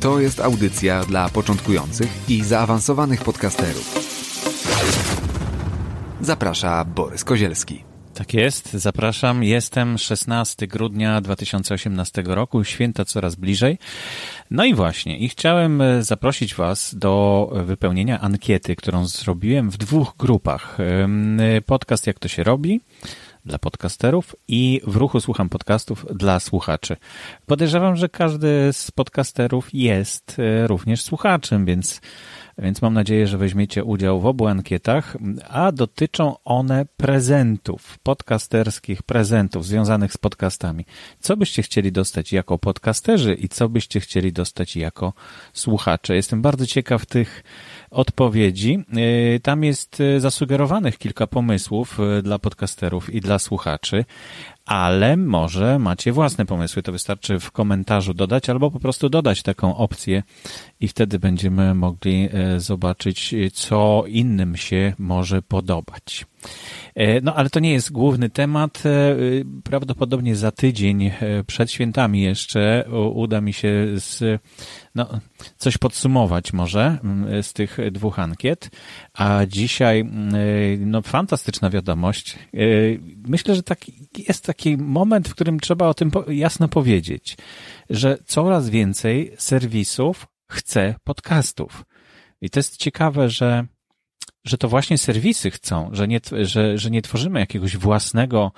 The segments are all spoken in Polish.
To jest audycja dla początkujących i zaawansowanych podcasterów. Zaprasza Borys Kozielski. Tak jest, zapraszam. Jestem 16 grudnia 2018 roku, święta coraz bliżej. No i właśnie, i chciałem e, zaprosić Was do wypełnienia ankiety, którą zrobiłem w dwóch grupach. Podcast Jak to się robi dla podcasterów i w ruchu słucham podcastów dla słuchaczy. Podejrzewam, że każdy z podcasterów jest e, również słuchaczem, więc więc mam nadzieję, że weźmiecie udział w obu ankietach, a dotyczą one prezentów, podcasterskich prezentów związanych z podcastami. Co byście chcieli dostać jako podcasterzy i co byście chcieli dostać jako słuchacze? Jestem bardzo ciekaw tych odpowiedzi. Y, tam jest y, zasugerowanych kilka pomysłów y, dla podcasterów i dla słuchaczy ale może macie własne pomysły. To wystarczy w komentarzu dodać albo po prostu dodać taką opcję i wtedy będziemy mogli e, zobaczyć, co innym się może podobać. E, no, ale to nie jest główny temat. E, prawdopodobnie za tydzień przed świętami jeszcze uda mi się z, no, coś podsumować może z tych dwóch ankiet. A dzisiaj, no, fantastyczna wiadomość. Myślę, że tak, jest taki moment, w którym trzeba o tym jasno powiedzieć, że coraz więcej serwisów chce podcastów. I to jest ciekawe, że że to właśnie serwisy chcą, że nie, że, że nie tworzymy jakiegoś własnego,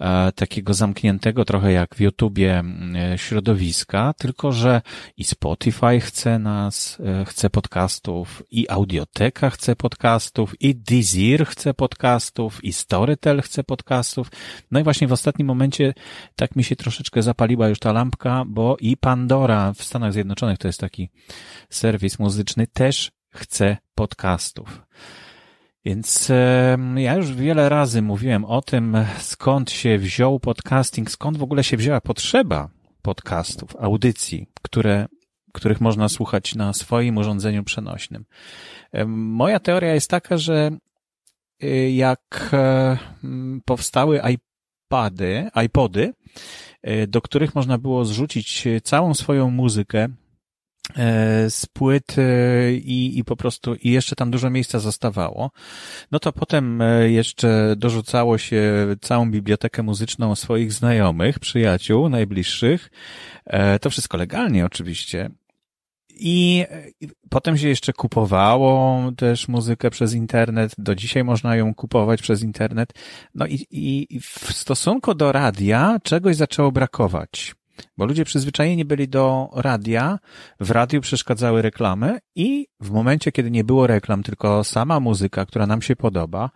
e, takiego zamkniętego trochę jak w YouTubie e, środowiska, tylko że i Spotify chce nas, e, chce podcastów, i Audioteka chce podcastów, i Deezer chce podcastów, i Storytel chce podcastów. No i właśnie w ostatnim momencie tak mi się troszeczkę zapaliła już ta lampka, bo i Pandora w Stanach Zjednoczonych to jest taki serwis muzyczny, też chce podcastów. Więc ja już wiele razy mówiłem o tym, skąd się wziął podcasting, skąd w ogóle się wzięła potrzeba podcastów, audycji, które, których można słuchać na swoim urządzeniu przenośnym. Moja teoria jest taka, że y, jak powstały iPady, iPody, y, do których można było zrzucić całą swoją muzykę, z płyt e, i, i po prostu i jeszcze tam dużo miejsca zostawało. No to potem e, jeszcze dorzucało się całą bibliotekę muzyczną swoich znajomych, przyjaciół, najbliższych. To wszystko legalnie oczywiście. I potem się jeszcze kupowało też muzykę przez internet. Do dzisiaj można ją kupować przez internet. No i, i w stosunku do radia czegoś zaczęło brakować. Bo ludzie przyzwyczajeni byli do radia, w radiu przeszkadzały reklamy i w momencie, kiedy nie było reklam, tylko sama muzyka, która nam się podoba,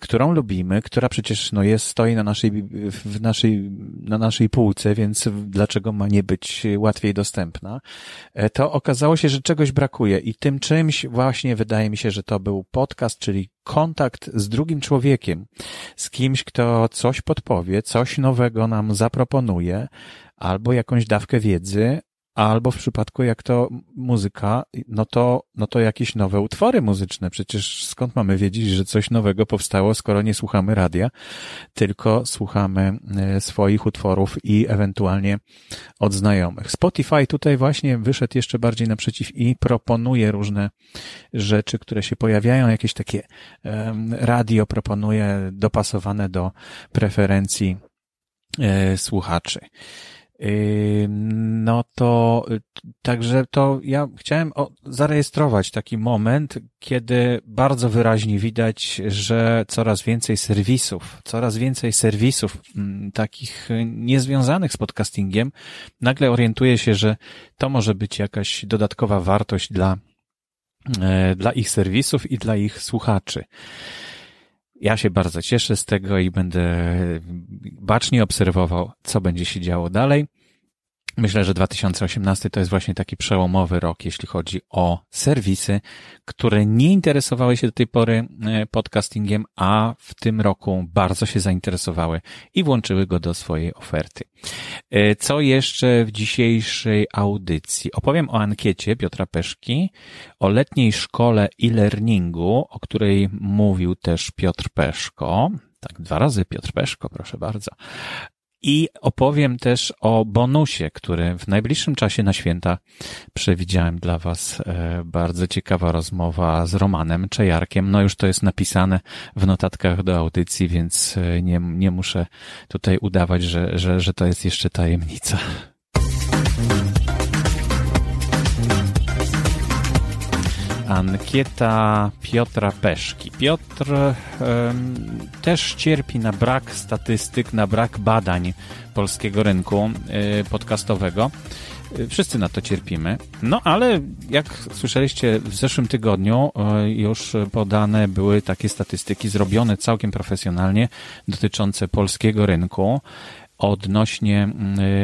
którą lubimy, która przecież no, jest, stoi na naszej, w naszej, na naszej półce, więc dlaczego ma nie być łatwiej dostępna, e, to okazało się, że czegoś brakuje i tym czymś właśnie wydaje mi się, że to był podcast, czyli kontakt z drugim człowiekiem, z kimś, kto coś podpowie, coś nowego nam zaproponuje, albo jakąś dawkę wiedzy, albo w przypadku jak to muzyka, no to, no to jakieś nowe utwory muzyczne. Przecież skąd mamy wiedzieć, że coś nowego powstało, skoro nie słuchamy radia, tylko słuchamy e, swoich utworów i ewentualnie od znajomych. Spotify tutaj właśnie wyszedł jeszcze bardziej naprzeciw i proponuje różne rzeczy, które się pojawiają, jakieś takie radio proponuje dopasowane do preferencji e, słuchaczy. No to także to ja chciałem zarejestrować taki moment, kiedy bardzo wyraźnie widać, że coraz więcej serwisów, coraz więcej serwisów mm, takich niezwiązanych z podcastingiem nagle orientuje się, że to może być jakaś dodatkowa wartość dla, e, dla ich serwisów i dla ich słuchaczy. Ja się bardzo cieszę z tego i będę bacznie obserwował, co będzie się działo dalej. Myślę, że 2018 to jest właśnie taki przełomowy rok, jeśli chodzi o serwisy, które nie interesowały się do tej pory e, podcastingiem, a w tym roku bardzo się zainteresowały i włączyły go do swojej oferty. E, co jeszcze w dzisiejszej audycji? Opowiem o ankiecie Piotra Peszki, o letniej szkole e-learningu, o której mówił też Piotr Peszko. Tak, dwa razy Piotr Peszko, proszę bardzo. I opowiem też o bonusie, który w najbliższym czasie na święta przewidziałem dla Was. E, bardzo ciekawa rozmowa z Romanem Czejarkiem. No już to jest napisane w notatkach do audycji, więc e, nie, nie muszę tutaj udawać, że, że, że to jest jeszcze tajemnica. Ankieta Piotra Peszki. Piotr też cierpi na brak statystyk, na brak badań polskiego rynku y, podcastowego. Y, wszyscy na to cierpimy. No ale jak słyszeliście w zeszłym tygodniu y, już podane były takie statystyki zrobione całkiem profesjonalnie dotyczące polskiego rynku odnośnie,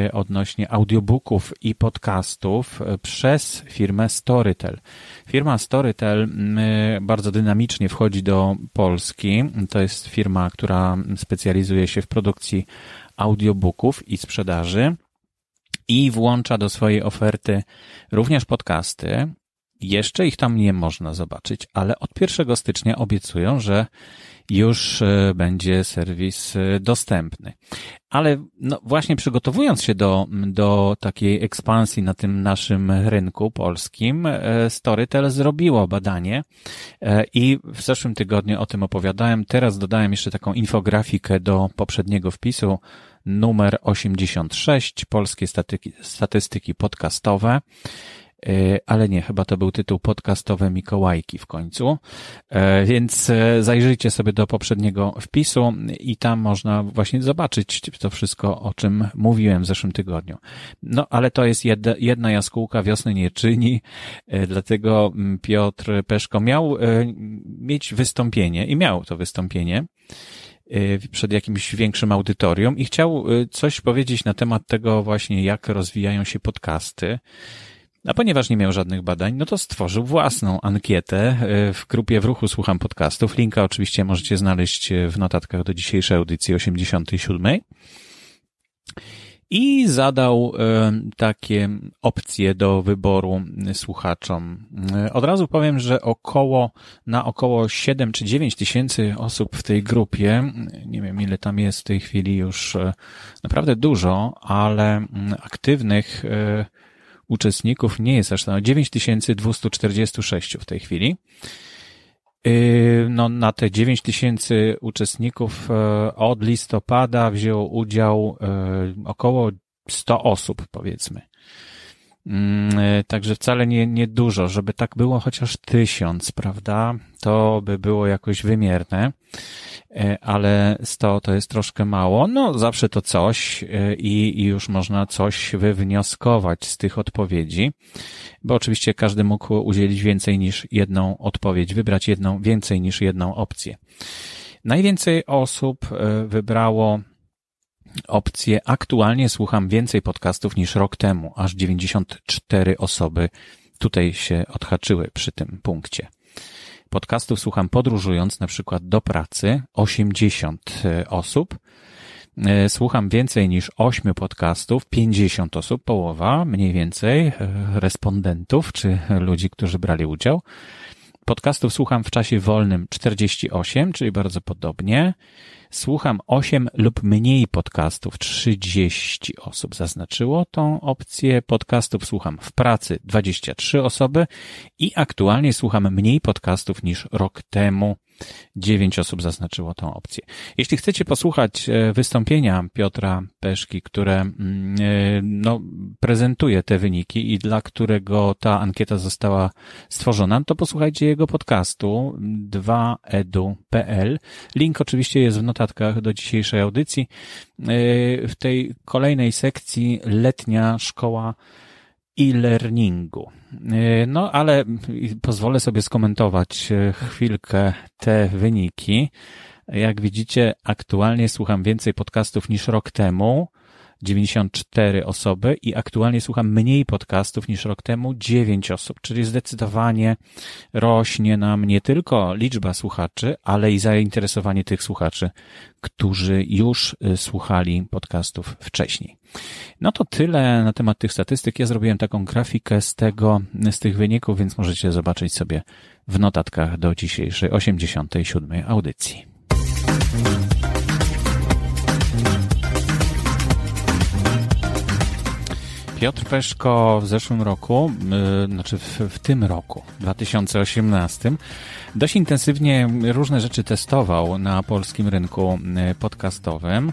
y, odnośnie audiobooków i podcastów y, przez firmę Storytel. Firma Storytel y, bardzo dynamicznie wchodzi do Polski. To jest firma, która specjalizuje się w produkcji audiobooków i sprzedaży i włącza do swojej oferty również podcasty. Jeszcze ich tam nie można zobaczyć, ale od 1 stycznia obiecują, że już e, będzie serwis e, dostępny. Ale no właśnie przygotowując się do, do takiej ekspansji na tym naszym rynku polskim, e, Storytel zrobiło badanie i w zeszłym tygodniu o tym opowiadałem. Teraz dodałem jeszcze taką infografikę do poprzedniego wpisu numer 86, polskie statyki, statystyki podcastowe. E, ale nie, chyba to był tytuł podcastowe Mikołajki w końcu. E, więc e, zajrzyjcie sobie do poprzedniego wpisu i tam można właśnie zobaczyć to wszystko, o czym mówiłem w zeszłym tygodniu. No, ale to jest jedna, jedna jaskółka wiosny nie czyni, dlatego mm, Piotr Peszko miał mieć wystąpienie i miał to wystąpienie przed jakimś większym audytorium i chciał coś powiedzieć na temat tego właśnie, jak rozwijają się podcasty. A ponieważ nie miał żadnych badań, no to stworzył własną ankietę e, w grupie w ruchu Słucham Podcastów. Linka oczywiście możecie znaleźć w notatkach do dzisiejszej audycji 87. I zadał e, takie opcje do wyboru słuchaczom. E, od razu powiem, że około, na około 7 czy 9 tysięcy osób w tej grupie, nie wiem ile tam jest w tej chwili już naprawdę dużo, ale mm, aktywnych uczestników nie jest aż tam 9246 w tej chwili. Yy, no, na te 9000 uczestników e, od listopada wzięło udział e, około 100 osób, powiedzmy. Mm, e, także wcale nie, nie dużo, żeby tak było chociaż tysiąc, prawda? To by było jakoś wymierne, e, ale sto to jest troszkę mało. No, zawsze to coś e, i, i już można coś wywnioskować z tych odpowiedzi, bo oczywiście każdy mógł udzielić więcej niż jedną odpowiedź, wybrać jedną, więcej niż jedną opcję. Najwięcej osób wybrało opcję aktualnie słucham więcej podcastów niż rok temu. Aż 94 osoby tutaj się odhaczyły przy tym punkcie. Podcastów słucham podróżując na przykład do pracy 80 e, osób. E, słucham więcej niż 8 podcastów, 50 osób, połowa mniej więcej e, respondentów czy ludzi, którzy brali udział. Podcastów słucham w czasie wolnym 48, czyli bardzo podobnie. Słucham 8 lub mniej podcastów, 30 osób zaznaczyło tą opcję. Podcastów słucham w pracy 23 osoby i aktualnie słucham mniej podcastów niż rok temu. Dziewięć osób zaznaczyło tą opcję. Jeśli chcecie posłuchać e, wystąpienia Piotra Peszki, które mm, e, no, prezentuje te wyniki i dla którego ta ankieta została stworzona, to posłuchajcie jego podcastu 2edu.pl. Link oczywiście jest w notatkach do dzisiejszej audycji. E, w tej kolejnej sekcji letnia szkoła e-learningu. E, no, ale pozwolę sobie skomentować e, chwilkę te wyniki. Jak widzicie, aktualnie słucham więcej podcastów niż rok temu. 94 osoby i aktualnie słucham mniej podcastów niż rok temu 9 osób, czyli zdecydowanie rośnie nam nie tylko liczba słuchaczy, ale i zainteresowanie tych słuchaczy, którzy już y, słuchali podcastów wcześniej. No to tyle na temat tych statystyk. Ja zrobiłem taką grafikę z tego, z tych wyników, więc możecie zobaczyć sobie w notatkach do dzisiejszej 87. audycji. Piotr Peszko w zeszłym roku, yy, znaczy w, w, tym roku, 2018, dość intensywnie różne rzeczy testował na polskim rynku y, podcastowym.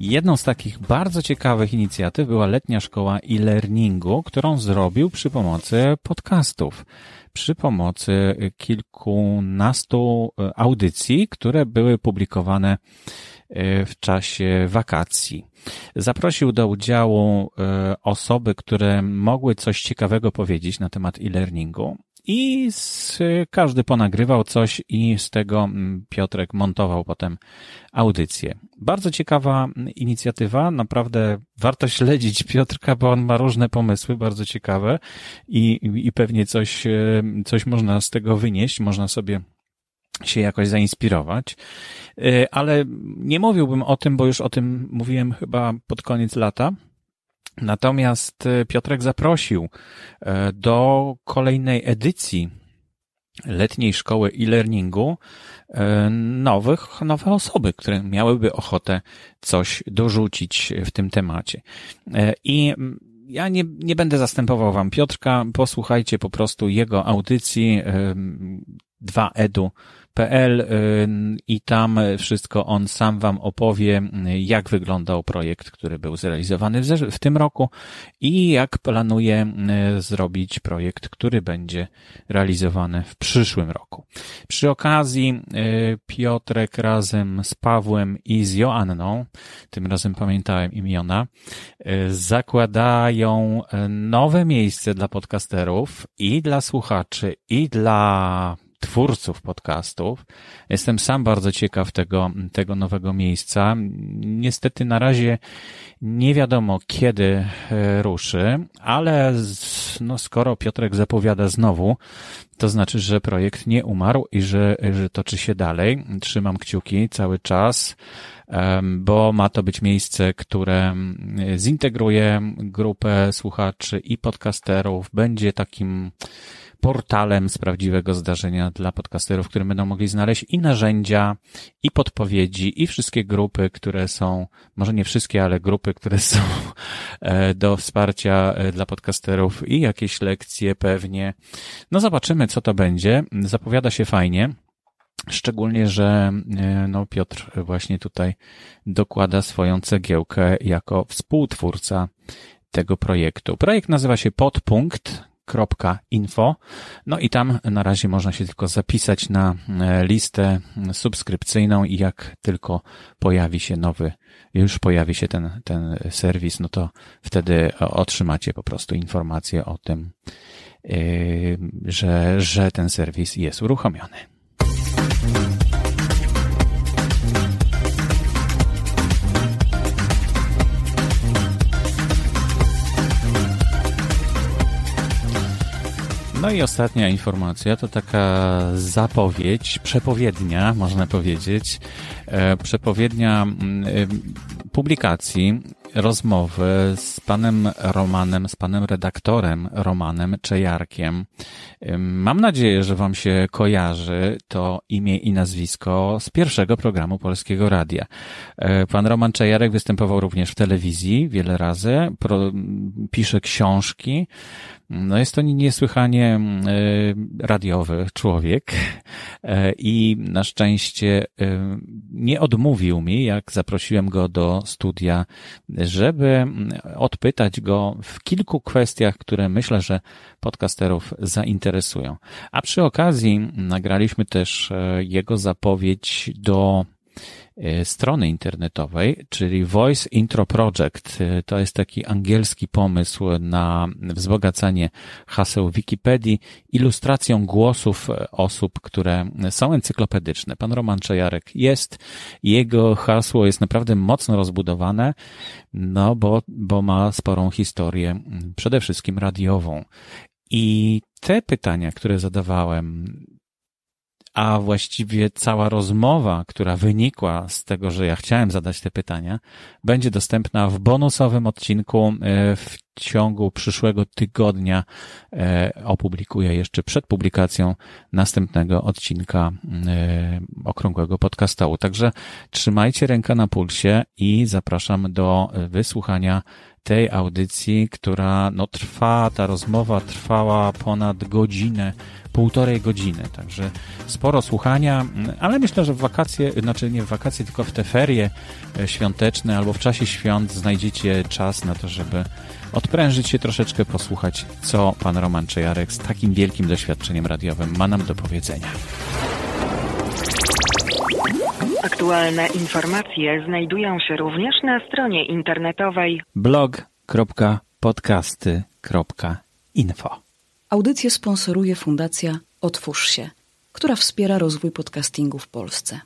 Jedną z takich bardzo ciekawych inicjatyw była letnia szkoła e-learningu, którą zrobił przy pomocy podcastów przy pomocy kilkunastu y, audycji, które były publikowane w czasie wakacji. Zaprosił do udziału e, osoby, które mogły coś ciekawego powiedzieć na temat e-learningu. I z, każdy ponagrywał coś i z tego mm, Piotrek montował potem audycję. Bardzo ciekawa inicjatywa, naprawdę warto śledzić Piotrka, bo on ma różne pomysły, bardzo ciekawe i, i pewnie coś, e, coś można z tego wynieść, można sobie się jakoś zainspirować. Y, ale nie mówiłbym o tym, bo już o tym mówiłem chyba pod koniec lata. Natomiast y, Piotrek zaprosił y, do kolejnej edycji letniej szkoły e-learningu nowych, nowe osoby, które miałyby ochotę coś dorzucić w tym temacie. I ja nie, nie będę zastępował wam Piotrka, posłuchajcie po prostu jego audycji 2edu PL i tam wszystko on sam Wam opowie, jak wyglądał projekt, który był zrealizowany w, tym roku i jak planuje zrobić projekt, który będzie realizowany w przyszłym roku. Przy okazji Piotrek razem z Pawłem i z Joanną, tym razem pamiętałem imiona, zakładają nowe miejsce dla podcasterów i dla słuchaczy i dla twórców podcastów. Jestem sam bardzo ciekaw tego, tego nowego miejsca. Niestety na razie nie wiadomo kiedy e, ruszy, ale no, skoro Piotrek zapowiada znowu, to znaczy, że projekt nie umarł i że, że toczy się dalej. Trzymam kciuki cały czas, bo ma to być miejsce, które zintegruje grupę słuchaczy i podcasterów, będzie takim portalem z prawdziwego zdarzenia dla podcasterów, które będą mogli znaleźć i narzędzia, i podpowiedzi, i wszystkie grupy, które są, może nie wszystkie, ale grupy, które są e, do wsparcia e, dla podcasterów i jakieś lekcje pewnie. No zobaczymy, co to będzie. Zapowiada się fajnie. Szczególnie, że e, no, Piotr właśnie tutaj dokłada swoją cegiełkę jako współtwórca tego projektu. Projekt nazywa się Podpunkt info. No i tam na razie można się tylko zapisać na e, listę subskrypcyjną i jak tylko pojawi się nowy, już pojawi się ten, ten serwis, no to wtedy otrzymacie po prostu informację o tym, e, że, że ten serwis jest uruchomiony. No i ostatnia informacja to taka zapowiedź, przepowiednia, można powiedzieć, e, przepowiednia mm, e, publikacji, rozmowy z panem Romanem, z panem redaktorem Romanem Czejarkiem. E, mam nadzieję, że wam się kojarzy to imię i nazwisko z pierwszego programu Polskiego Radia. Pan Roman Czejarek występował również w telewizji wiele razy, pisze książki, no jest to niesłychanie mm, e, radiowy człowiek e, i na szczęście e, nie odmówił mi, jak zaprosiłem go do studia, żeby mm, odpytać go w kilku kwestiach, które myślę, że podcasterów zainteresują. A przy okazji nagraliśmy też jego zapowiedź do strony internetowej, czyli Voice Intro Project. E, to jest taki angielski pomysł na wzbogacanie haseł Wikipedii ilustracją głosów osób, które są encyklopedyczne. Pan Roman Czajarek jest, jego hasło jest naprawdę mocno rozbudowane, no bo, bo ma sporą historię, przede wszystkim radiową. I te pytania, które zadawałem, a właściwie cała rozmowa, która wynikła z tego, że ja chciałem zadać te pytania, będzie dostępna w bonusowym odcinku e, w ciągu przyszłego tygodnia. E, opublikuję jeszcze przed publikacją następnego odcinka e, okrągłego podcastu. Także trzymajcie rękę na pulsie i zapraszam do wysłuchania tej audycji, która no, trwa, ta rozmowa trwała ponad godzinę, półtorej godziny, także sporo słuchania, ale myślę, że w wakacje, znaczy nie w wakacje, tylko w te ferie e, świąteczne albo w czasie świąt znajdziecie czas na to, żeby odprężyć się troszeczkę, posłuchać, co pan Roman Czejarek z takim wielkim doświadczeniem radiowym ma nam do powiedzenia. Aktualne informacje znajdują się również na stronie internetowej blog.podcasty.info. Audycję sponsoruje Fundacja Otwórz się, która wspiera rozwój podcastingu w Polsce.